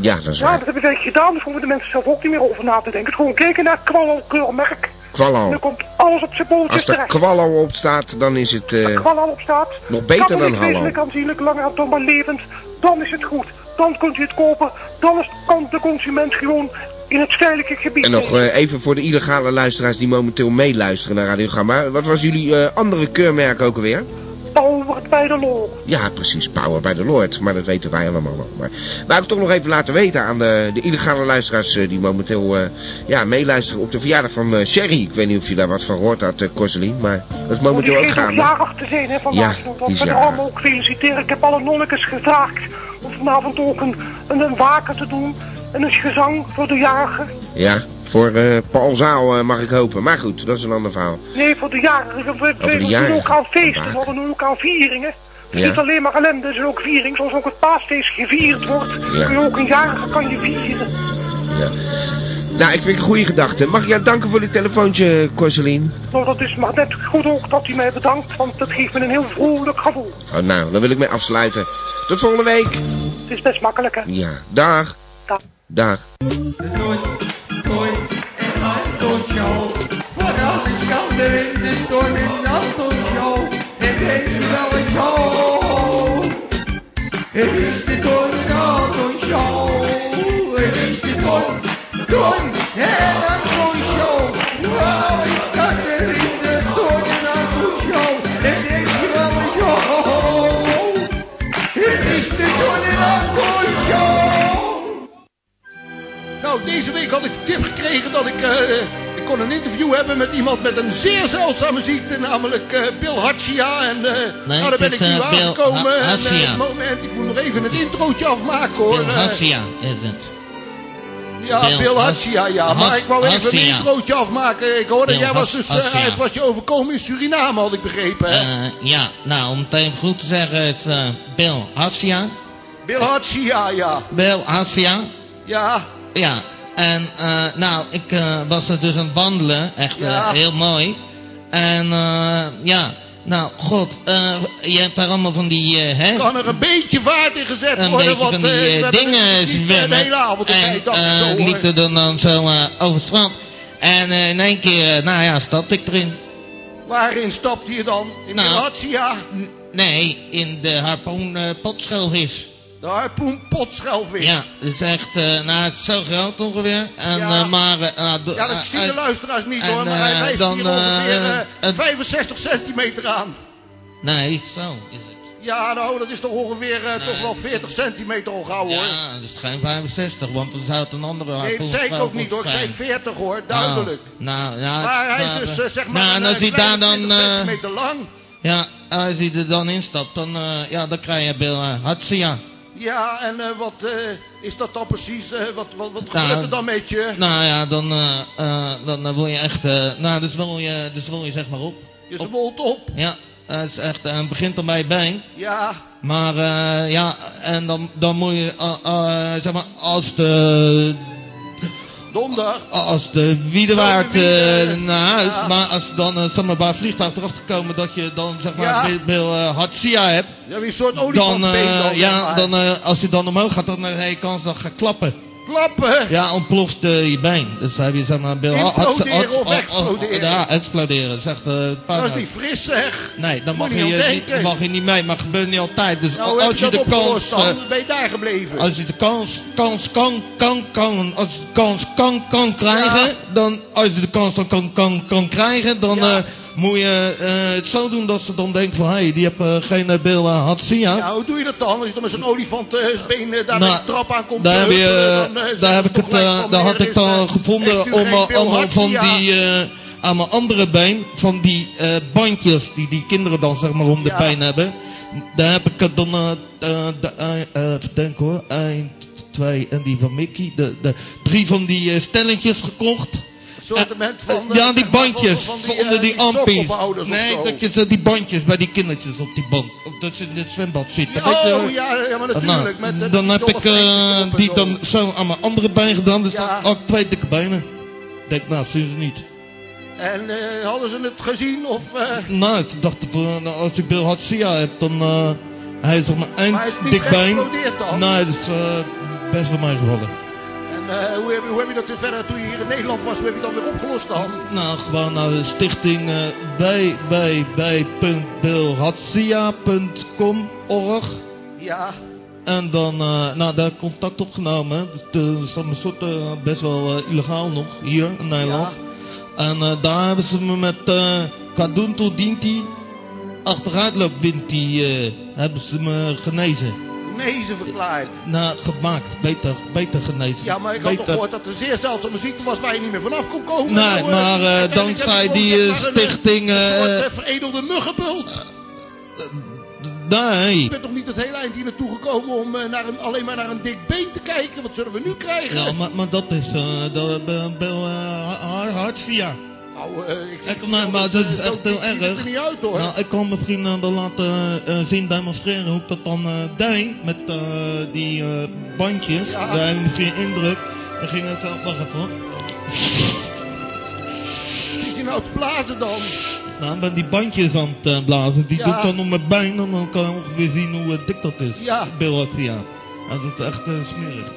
ja, dat is Ja, waar. dat hebben wij gedaan, dus hoeven de mensen zelf ook niet meer over na te denken. Het is gewoon kijken naar het kwallenkeurmerk. Kwallo. dan komt alles op zijn pootjes Als er terecht. kwallo op staat, dan is het... eh, kwal al op staat. Nog beter dan hallo. aanzienlijk, langer dan maar levend. Dan is het goed. Dan kunt u het kopen. Dan is, kan de consument gewoon in het stedelijke gebied En nog eh, even voor de illegale luisteraars die momenteel meeluisteren naar Radio Gamma. Wat was jullie eh, andere keurmerk ook alweer? Power bij de lol. Ja, precies. Power by the Lord. Maar dat weten wij allemaal wel. Maar wou ik toch nog even laten weten aan de, de illegale luisteraars eh, die momenteel eh, ja, meeluisteren op de verjaardag van eh, Sherry. Ik weet niet of je daar wat van gehoord had, eh Corselien. Maar dat is momenteel ook gaande. jarig te zijn, hè, vandaag. Ja, dat allemaal ook feliciteren. Ik heb alle nonnekes gevraagd om vanavond ook een, een, een waken te doen. En een gezang voor de jarigen. Ja, voor eh Paul Zaal eh, mag ik hopen. Maar goed, dat is een ander verhaal. Nee, voor de jarigen. We, we, doen ook aan feesten. We doen ook aan vieringen. Het is Ja. niet alleen maar ellende, het is ook viering. Zoals ook het paasfeest gevierd wordt. Ja. Kun je ook een jarige kan je vieren. Ja. Nou, ik vind het een goede gedachte. Mag ik jou danken voor dit telefoontje, Corselien? Nou, dat is maar net goed ook dat u mij bedankt, want dat geeft me een heel vrolijk gevoel. Oh, nou, dan wil ik mee afsluiten. Tot volgende week. Het is best makkelijk, hè? Ja, dag. Dag. Dag. In de Show. Het heet wel een show. Het is de toon in Anton Show. Het is de toon, toon en Anton Show. Vooral is schouder in de in Anton Show. Het heet wel een show. Het is de in Anton Show. Nou, deze week had ik de tip gekregen dat ik... eh, ik kon een interview hebben met iemand met een zeer zeldzame ziekte, namelijk eh, Bill Hatsia. En eh Nee, nou, daar het ben is, ik nu Bill aangekomen. En, moment, ik moet nog even het introotje afmaken hoor. Bill Hassia is het. ja, Bill Bill, ja. Has- maar ik wou even een Hassia. introotje afmaken. Ik hoorde, Bill jij was dus... het was je overkomen in Suriname, had ik begrepen, hè? Ja, nou, om het even goed te zeggen, het is Bill Hassia. Bill Hatsia, ja. Bill Hassia. Ja. Ja, en eh, nou, ik eh, was er dus aan het wandelen, echt eh, Ja. heel mooi. En eh, ja, nou, god, je hebt daar allemaal van die, hè? Kan er een beetje vaart in gezet een worden, beetje want van die we hebben dingen zwemmen. de hele avond en ik liep er dan, dan zo over het strand. En in één keer, nou ja, stapte ik erin. Waarin stapte je dan? In Nou, de? Nee, in de harpoen eh, potschelvis. De harpoen potschelvis. Ja, dat is echt, eh, nou, het is zo groot ongeveer. En, Ja. eh, maar, eh, nou, Ja, dat zien de luisteraars niet en, hoor, maar hij wijst dan, hier ongeveer eh, eh, het- 65 centimeter aan. Nee, zo is het. Ja, nou, dat is toch ongeveer eh, toch wel 40 centimeter al gauw hoor. Ja, dat is geen 65, want dan zou het een andere Nee, dat zei ik ook niet hoor, ik zei zijn. 40 hoor, duidelijk. Nou, ja, maar hij nou, is dus zeg maar nou, en als hij daar dan, 20 centimeter lang. ja, als hij er dan instapt, dan, ja, dan krijg je Bill uh, Hatsia. Ja, en eh, wat eh, is dat dan precies? eh, wat wat, wat Nou, gebeurt er dan met je? Nou ja, dan, dan word je echt, nou, dus wil je, dus wil je zeg maar op. Je zwolt op. Ja, het is echt, het begint dan bij je been. Ja, Maar eh, ja, en dan, dan moet je, zeg maar, als de, donder. als de wiedewaard de wiede, eh, naar huis, ja. maar als dan, eh, zeg maar, bij een vliegtuig erachter komen dat je dan, zeg maar, Ja. Bill, eh, Hatsia hebt. Ja, wie een soort Dan, olifantbeen eh, dan, zeg ja, dan, eh, als je dan omhoog gaat, dan eh, heb je kans dat gaat klappen. Klappen? Ja, ontploft eh, je been. Dus heb je zeg maar Bill Imploderen of exploderen? Ja, exploderen. Echt eh, Dat is niet fris zeg. Nee, dan mag je, niet mag je niet mee, maar gebeurt niet altijd. Dus Nou, als je de kans, eh, ben je daar gebleven? als je de kans, kans kan, kan, kan, als je de kans kan, kan krijgen, dan, als je de kans dan kan, kan, kan krijgen, dan moet je eh, het zo doen dat ze dan denken van, hé, hey, die hebben geen uh, Bill uh, Hatsia. Ja, hoe doe je dat dan? Als je dan met zo'n olifantenbeen eh, daar Nou, met de trap aan komt Daar, heb je, dan, eh, daar, heb ik het, eh, van, daar had ik dan eh, gevonden om, eh, allemaal van die, eh, aan mijn andere been, van die eh, bandjes die die kinderen dan zeg maar om de Ja. been hebben. Daar heb ik het dan, eh eh, de, eh, eh, even denken hoor, 1, 2 en die van Mickey. De, de, drie van die eh, stelletjes gekocht. Van... Ja, eh, die bandjes van die, onder eh, die ampies. Nee, dat je zo die bandjes bij die kindertjes op die bank. Of dat ze in het zwembad zitten. Oh, ja, ja, maar Nou, natuurlijk, met dan heb ik eh, die dan zo aan mijn andere been gedaan. Dus dan had ik twee dikke benen. Denk, nou, zien ze niet. En eh, hadden ze het gezien of... eh, Nou, ze dachten nou, als ik Bill Hatsia heb, dan... eh hij is op mijn één Maar hij is niet dik been. geëxplodeerd dan? Nee, dat is eh, best wel meegevallen. en eh, hoe, heb je, hoe heb je dat verder, toen je hier in Nederland was, hoe heb je dat weer opgelost dan? Nou, gewoon naar de stichting eh www.billhatsia.com org. Ja, En dan, eh, nou, daar contact opgenomen. Dat is een soort best wel illegaal nog, hier in Nederland. En eh, daar hebben ze me met uh, Kadunto Dinti, achteruitloopwinti, eh hebben ze me genezen. Genezen verklaard. Nou, gemaakt, beter, beter genezen. Ja, maar ik had toch beter. gehoord dat het een zeer zeldzame ziekte was waar je niet meer vanaf kon komen. Nee, Nou, eh, maar eh, dankzij die gewoon, eh, een, stichting... Een soort veredelde muggenbult. nee. Je bent toch niet het hele eind hier naartoe gekomen om naar een, alleen maar naar een dik been te kijken? Wat zullen we nu krijgen? Ja, maar, maar dat is eh dat, uh. Nou, eh, ik, Ik, nee, maar dat is echt heel ziet het erg. er niet uit hoor. Nou, ik kan misschien eh, dan laten eh, zien demonstreren hoe ik dat dan eh deed met eh, die eh, bandjes. Ja. Daar heb je misschien indruk. Dan ging het zo, wacht even. hoor. Zit je nou te blazen dan? Nou, ik ben die bandjes aan het eh, blazen. Die Ja. doe ik dan om mijn been en dan kan je ongeveer zien hoe eh, dik dat is. Ja. Bill. Ja, dat is echt eh, smerig.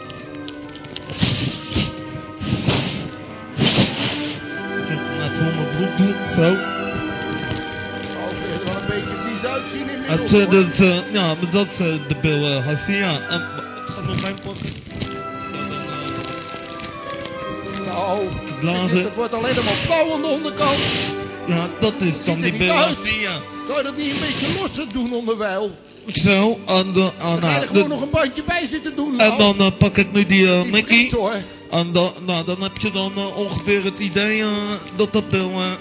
Het doen. Nou, ik vind er wel een beetje vies uitzien Het, inmiddels. eh, hoor. dat, eh, ja, maar dat eh, de Bill uh, Hartsia. En het gaat nog mijn pakken. Nou, Blazen. het wordt alleen maar flauw aan de onderkant. Ja, dat is dan die Bill uit. Hartsia. Zou je dat niet een beetje losser doen onderwijl? Zo, en, de, en, Dan ga je er gewoon nog een bandje bij zitten doen. en nou. dan eh, pak ik nu die eh, Die Mickey. Hoor. En dan, nou, dan heb je dan eh, ongeveer het idee eh, dat dat Bill... eh,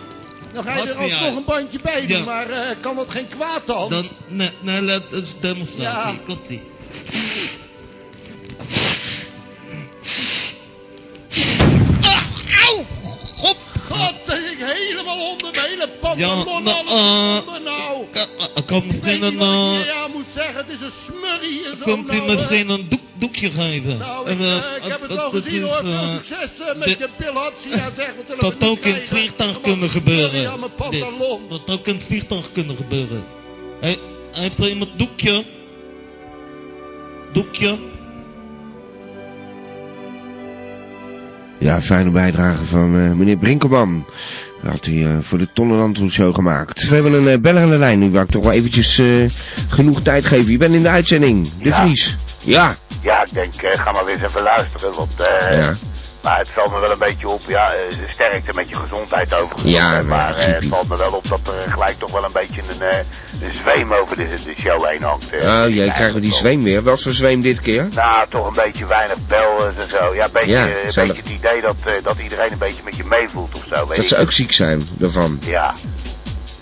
Dan ga je er ook nog een bandje bij doen, Ja. maar kan dat geen kwaad dan? Dan, nee, nee, let, het is demonstratie. Ja. Komt ie. Auw! God, helemaal onder mijn hele Ja, pantalon. nou, alles eh, onder nou. Kan weet misschien een... ik eh, moet zeggen. Het is een smurrie. Kunt u nou, misschien een doek, doekje geven? Nou, En, ik, eh, eh, ik heb het dat gezien is, hoor. Veel succes eh, met dit- je pilotje. Ja, zeg, wat zullen Dat ook in het vliegtuig kunnen gebeuren. Dat ook in het vliegtuig kunnen gebeuren. He, heeft er iemand doekje? Doekje? Ja, fijne bijdrage van eh, meneer Brinkelman. Dat had hij eh, voor de Tonnenland Show gemaakt. We hebben een uh, beller aan de lijn nu, waar ik toch wel eventjes eh, genoeg tijd geef. Je bent in de uitzending, De Ja. Vries. Ja. Ja, ik denk, eh, ga maar weer eens even luisteren, want eh, Ja. Maar het valt me wel een beetje op, ja, eh, sterkte met je gezondheid overigens. Ja, maar eh, het valt me wel op dat er gelijk toch wel een beetje een, eh, een zweem over de, de show heen hangt. Oh, jij krijgt we die zweem weer. Wat voor zweem dit keer? Nou, toch een beetje weinig bellen en zo. Ja, een beetje, Ja, een zelf. beetje het idee dat, dat iedereen een beetje met je meevoelt of zo. Weet Dat ik. ze ook ziek zijn, daarvan. Ja.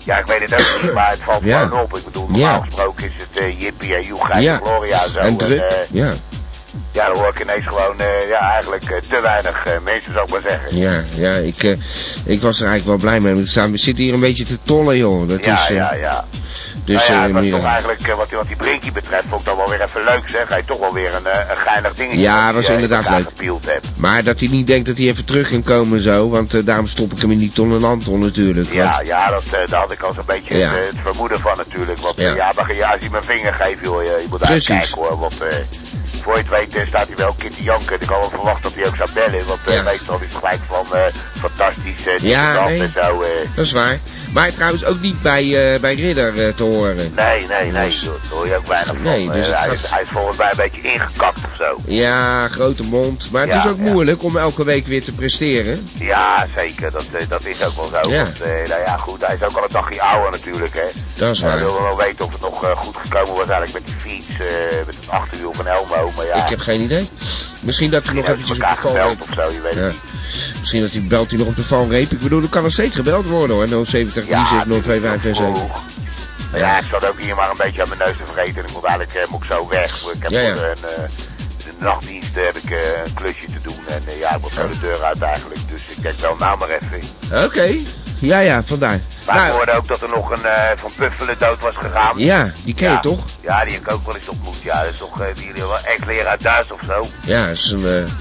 Ja, ik weet het ook niet, maar het valt Ja. gewoon op. Ik bedoel, normaal Ja. gesproken is het Jippie en Ja. en Gloria en zo. En druk, ja. Ja, dan hoor ik ineens gewoon, eh, ja, eigenlijk eh, te weinig eh, mensen, zou ik maar zeggen. Ja, ja, ik, ik was er eigenlijk wel blij mee. We, staan, we zitten hier een beetje te tollen, joh. Dat Ja, is, ja, ja. Dus, nou ja, was toch eigenlijk, wat, die- wat die Brinkie betreft, vond ik dat wel weer even leuk, zeg. Hij toch wel weer een, een geinig dingetje. Ja, dat was inderdaad leuk. hebt. Maar dat hij niet denkt dat hij even terug kan komen zo. Want daarom stop ik hem in die tonnen Anton natuurlijk. Ja, want- ja, dat, daar had ik al zo'n beetje Ja. het, het vermoeden van natuurlijk. Want Ja. ja, maar, ja als je mijn vinger geeft, joh, je, je moet Precies. uitkijken hoor. Want voor je het weet staat hij wel een keer te janken. Ik had wel verwacht dat hij ook zou bellen. Want eh, Ja. meestal is het gelijk van eh, fantastisch, eh, Ja, nee. en zo. eh. Dat is waar. Maar trouwens ook niet bij, eh, bij Ridder eh, te horen. Nee, nee, nee, daar hoor je ook weinig van. Nee, dus Eh, hij, gaat- is, hij is volgens mij een beetje ingekakt of zo. Ja, grote mond. Maar het Ja, is ook ja. moeilijk om elke week weer te presteren. Ja, zeker. Dat, eh, dat is ook wel zo. Ja. Want, eh, nou ja, goed, hij is ook al een dagje ouder natuurlijk, hè. Dat is Hij waar. wilde wel weten of het nog eh, goed gekomen was eigenlijk met die fiets, eh, met het achterwiel van Elmo. Maar ja, Ik heb geen idee. Misschien dat hij nog eventjes op de gebeld of zo, je weet Ja. het niet. Misschien dat hij belt hij nog op de valreep. Ik bedoel, er kan nog steeds gebeld worden hoor. 070 36 0257. Maar ja, ik zat ook hier maar een beetje aan mijn neus te vreten en ik moet eigenlijk eh, moet ik zo weg. Ik heb Ja, ja. een, eh, de nachtdienst heb ik eh, een klusje te doen en eh, ja, ik moet zo de deur uit eigenlijk. Dus ik denk wel nou maar even. Oké. Ja, ja, vandaar. Maar ik Nou, hoorde ook dat er nog een eh, van Puffelen dood was gegaan. ja, die ken je Ja. toch? Ja, die heb ik ook wel eens ontmoet. Ja, dat is toch uh, die wel ex-leraar Duits of zo. Ja, is een... eh,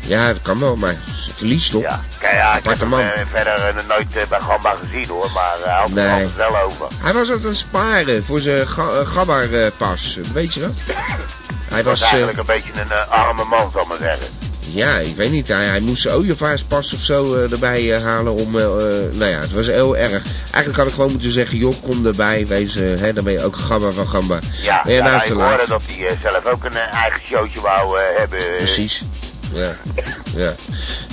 ja, dat kan wel, maar is een verlies toch? Ja, kijk, ja, ik heb hem eh, verder eh, nooit eh, bij Gamba gezien hoor, maar hij had Nee. er altijd wel over. Hij was aan het sparen voor zijn ga uh, pas weet je dat? Hij was was... eh, eigenlijk een beetje een eh, arme man, zal ik maar zeggen. Ja, ik weet niet. Hij, hij moest zijn ooievaarspas of zo eh, erbij eh, halen om... eh, nou ja, het was heel erg. Eigenlijk had ik gewoon moeten zeggen, joh, kom erbij. Wees, hè, dan ben je ook gamba van gamba. Ja, ja nou ik hoorde dat hij zelf ook een eigen showtje wou hebben. Precies. Ja. Ja.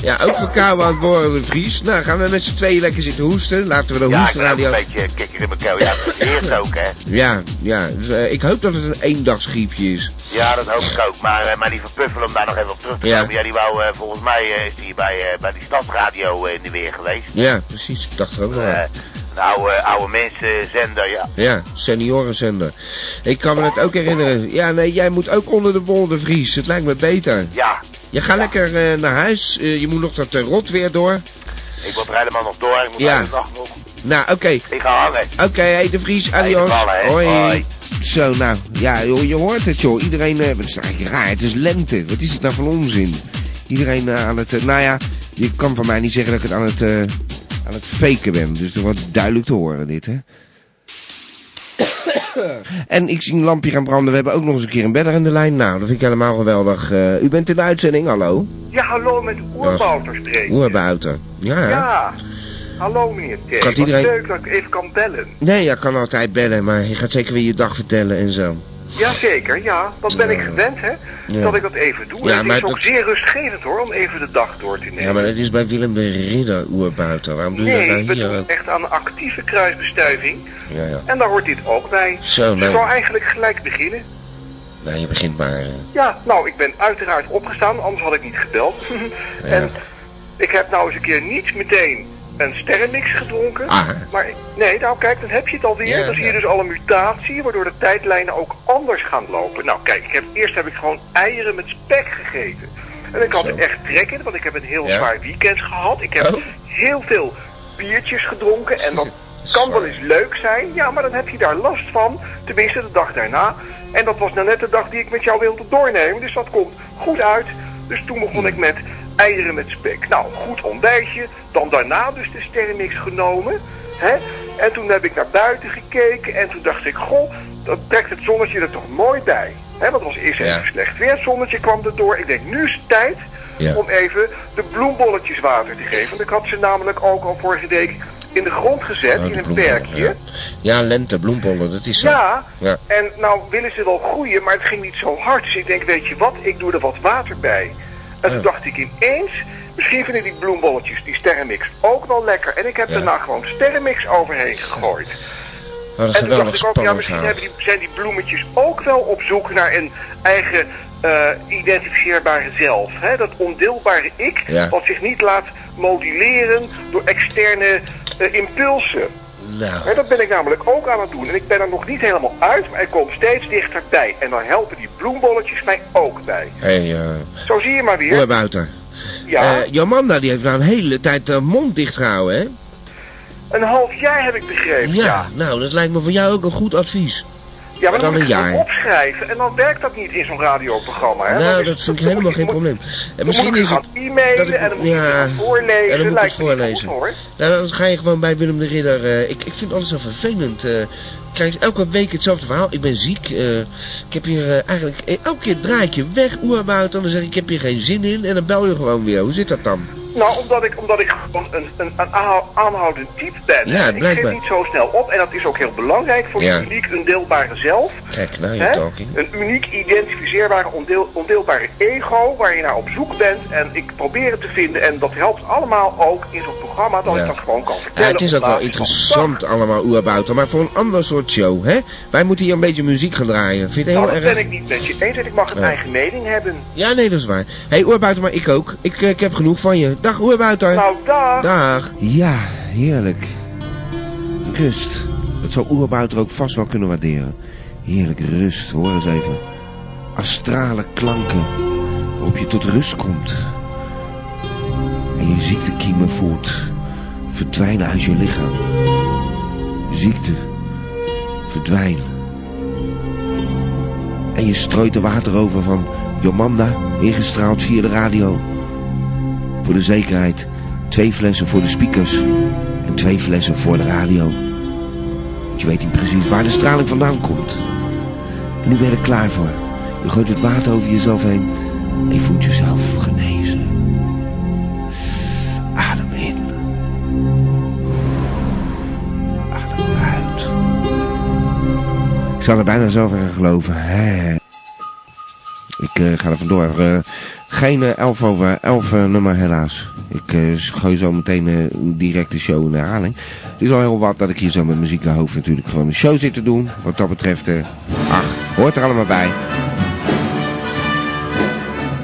ja, ook voor kou aan de Vries. Nou, gaan we met z'n tweeën lekker zitten hoesten. Laten we de Ja, ook hoestradio... een beetje kikker in mijn keel. Ja, eerst ook, hè. Ja, ja. Dus, eh, ik hoop dat het een eendagsgriepje is. Ja, dat hoop ik ook. Maar, eh, maar die verpuffelen om daar nog even op terug te Ja. komen. Ja, die wou, eh, volgens mij is die bij, bij die stadsradio in de weer geweest. Ja, precies. Ik dacht ook wel een oude, oude mensenzender, ja. Ja, seniorenzender. Ik kan me het ook herinneren. Ja, nee, jij moet ook onder de bol de Vries. Het lijkt me beter. Ja, Je gaat lekker eh, naar huis. Eh, je moet nog dat uh, rot weer door. ik wil er helemaal nog door. Ik moet Ja. nog. Nou, oké. Ik ga hangen. Oké, hey, de Vries, adios. Ballen. Hoi. Hoi. Zo, nou, ja, joh, je hoort het, joh. Iedereen, eh, het is eigenlijk raar. Het is lente. Wat is het nou voor onzin? Iedereen eh, aan het, eh, nou ja, je kan van mij niet zeggen dat ik het aan het, eh, aan het faken ben. Dus dat wordt duidelijk te horen, dit, hè. En ik zie een lampje gaan branden. We hebben ook nog eens een keer een bedder in de lijn. Nou, dat vind ik helemaal geweldig. Eh, u bent in de uitzending, hallo? Ja, hallo met Oerbouter spreken. Oerbouter. Ja? Ja. Hallo meneer T. Kan iedereen- leuk dat ik even kan bellen. Nee, je kan altijd bellen, maar je gaat zeker weer je dag vertellen en zo. Jazeker, ja. Dat ben ik gewend, hè. Ja. Dat ik dat even doe. Ja, en het is ook dat- zeer rustgevend hoor, om even de dag door te nemen. Ja, maar dat is bij Willem de Ridder, Oerbouter. Waarom doe je nee, dat ik nou hier ook? echt aan een actieve kruisbestuiving. Ja, ja. En daar hoort dit ook bij. Zo, Ik nou. zou eigenlijk gelijk beginnen. Nou, je begint maar. eh. Ja, nou, ik ben uiteraard opgestaan, anders had ik niet gebeld. *laughs* En ik heb nou eens een keer niet meteen een sterrenmix gedronken. Ah. Maar nee, nou kijk, dan heb je het alweer. Ja, dan zie je ja. dus al een mutatie, waardoor de tijdlijnen ook anders gaan lopen. Nou kijk, ik heb, eerst heb ik gewoon eieren met spek gegeten. En ik had er echt trek in, want ik heb een heel Ja. zwaar weekend gehad. Ik heb Oh. heel veel biertjes gedronken en dat kan wel eens leuk zijn. Ja, maar dan heb je daar last van. Tenminste, de dag daarna. En dat was nou net de dag die ik met jou wilde doornemen. Dus dat komt goed uit. Dus toen begon ik met eieren met spek. Nou, goed ontbijtje. Dan daarna dus de sterrenmix genomen. Hè? En toen heb ik naar buiten gekeken. En toen dacht ik, goh, dat trekt het zonnetje er toch mooi bij. Hè? Want het was eerst Ja. even slecht weer. Het zonnetje kwam erdoor. Ik denk, nu is het tijd Ja. om even de bloembolletjes water te geven. Want ik had ze namelijk ook al vorige week in de grond gezet, Oh, in een perkje. Ja. ja, lente, bloembollen, dat is zo. Ja, Ja. en nou willen ze wel groeien, maar het ging niet zo hard. Dus ik denk, weet je wat, ik doe er wat water bij. En toen dacht ik ineens, misschien vinden die bloembolletjes, die sterrenmix, ook wel lekker. En ik heb daarna gewoon sterrenmix overheen gegooid. En toen dacht ik ook, ja, misschien hebben die, zijn die bloemetjes ook wel op zoek naar een eigen eh, identificeerbare zelf. Hè? Dat ondeelbare ik, wat zich niet laat moduleren door externe eh, impulsen. Nou, Hè, dat ben ik namelijk ook aan het doen. En ik ben er nog niet helemaal uit, maar ik kom steeds dichterbij. En dan helpen die bloembolletjes mij ook bij. hé, eh Zo zie je maar weer. Oerbouter. Ja, Eh, Jomanda, die heeft nou een hele tijd de mond dicht gehouden, hè? een half jaar heb ik begrepen. Ja, Ja, nou, dat lijkt me voor jou ook een goed advies. Ja maar dan, dan moet het jaar. opschrijven. En dan werkt dat niet in zo'n radioprogramma. Hè? nou, is- dat vind ik dan helemaal je- geen probleem. En Dan misschien is het e-mailen en dan moet je voorlezen. en dan moet ik het voorlezen. Nou, dan ga je gewoon bij Willem de Ridder. eh, ik, ik vind alles zo vervelend. eh ik krijg elke week hetzelfde verhaal. Ik ben ziek. eh, ik heb hier eh, eigenlijk... eh, elke keer draai ik je weg, oerbouter. Dan zeg ik, ik heb hier geen zin in. En dan bel je gewoon weer. Hoe zit dat dan? Nou, omdat ik, omdat ik gewoon een, een, een aanhou- aanhoudend type ben. Ja, ik geef niet zo snel op. En dat is ook heel belangrijk voor Ja. je uniek ondeelbare zelf. Kijk, nou je talking. Een uniek identificeerbare ondeel, ondeelbare ego waar je naar op zoek bent. En ik probeer het te vinden. En dat helpt allemaal ook in zo'n programma dat Ja. ik dat gewoon kan vertellen. Ja, het is ook wel interessant allemaal, oerbouter. Maar voor een ander soort show, hè? Wij moeten hier een beetje muziek gaan draaien. Vind je Nou, heel dat erg? ben ik niet met je eens. En ik mag een eigen mening hebben. Ja, nee, dat is waar. Hé, hey, oerbouter, maar ik ook. Ik, eh, ik heb genoeg van je. Dag, oerbouter. Nou, dag. Dag. Ja, heerlijk. Rust. Dat zou oerbouter ook vast wel kunnen waarderen. Heerlijk rust, hoor eens even. Astrale klanken waarop je tot rust komt. En En je ziektekiemen voelt verdwijnen uit je lichaam. Ziekte verdwijnen. En je strooit er water over van Jomanda, ingestraald via de radio. Voor de zekerheid, twee flessen voor de speakers en twee flessen voor de radio. Want je weet niet precies waar de straling vandaan komt. En nu ben je klaar voor. Je gooit het water over jezelf heen en je voelt jezelf genezen. Adem in. Adem uit. Ik zou er bijna zelf in gaan geloven. Ik eh, ga er vandoor. Eh, geen eh, 11 over 11 eh, nummer helaas. Ik eh, gooi zo meteen eh, direct de show in herhaling. Het is al heel wat dat ik hier zo met muziek hoofd natuurlijk gewoon een show zit te doen. Wat dat betreft, eh, ach, hoort er allemaal bij.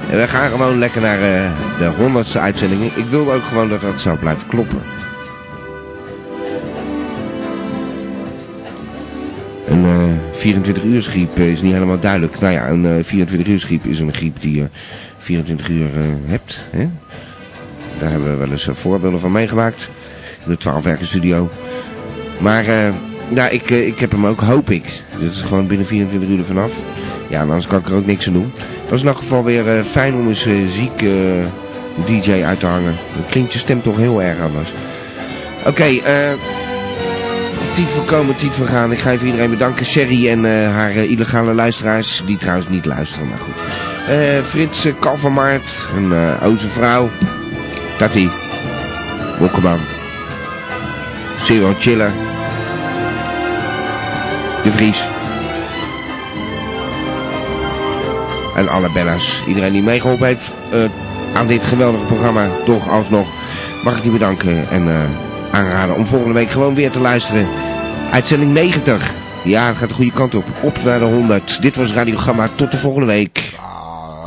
En we gaan gewoon lekker naar eh, de honderdste uitzending. Ik wil ook gewoon dat dat zou blijven kloppen. Een eh 24 uur griep eh, is niet helemaal duidelijk. Nou ja, een eh 24 uur griep is een griep die 24 uur eh, hebt. Hè? Daar hebben we wel eens eh, voorbeelden van meegemaakt. In de 12 werken studio. Maar eh, ja, ik, ik heb hem ook, hoop ik. Dit is gewoon binnen 24 uur vanaf. Ja, anders kan ik er ook niks aan doen. Dat is in elk geval weer fijn om eens ziek DJ uit te hangen. Dan klinkt je stem toch heel erg anders. Oké. Tiet van komen, Tiet van gaan. Ik ga even iedereen bedanken. Sherry en haar illegale luisteraars. Die trouwens niet luisteren, maar goed. Eh, Frits uh, Kalvermaart. Een eh oze vrouw. Tati. Wokkerman. Zero Chiller. De Vries. En alle bella's. Iedereen die meegeholpen heeft eh, aan dit geweldige programma. Toch alsnog mag ik die bedanken. En eh, aanraden om volgende week gewoon weer te luisteren. Uitzending 90. Ja, het gaat de goede kant op. Op naar de 100. Dit was Radio Gamma. Tot de volgende week.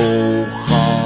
Oh, heart.